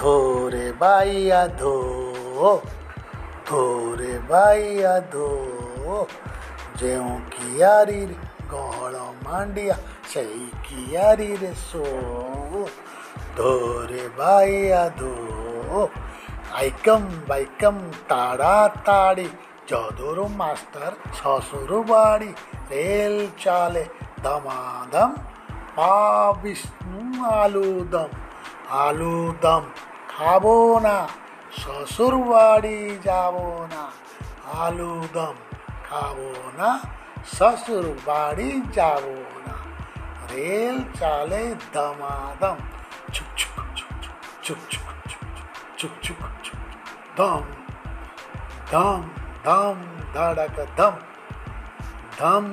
थोरे बाइया धो थोरे बाइया धो जो कियारी गहल मांडिया से कियारी रे सो। धोरे बाइया धो आइकम बाइकम ताड़ा ताड़ी, चौदुर मास्टर ससुर बाड़ी, रेल चाले दमादम, पा विष्णु आलू दम आलू दम খাবো না শ্বশুর বাড়ি যাবো না আলু দম খাবো না শ্বশুর বাড়ি যাবো না रेल चाले दमादम छुक छुक छुक छुक छुक छुक छुक दम दम दम धड़क दम दम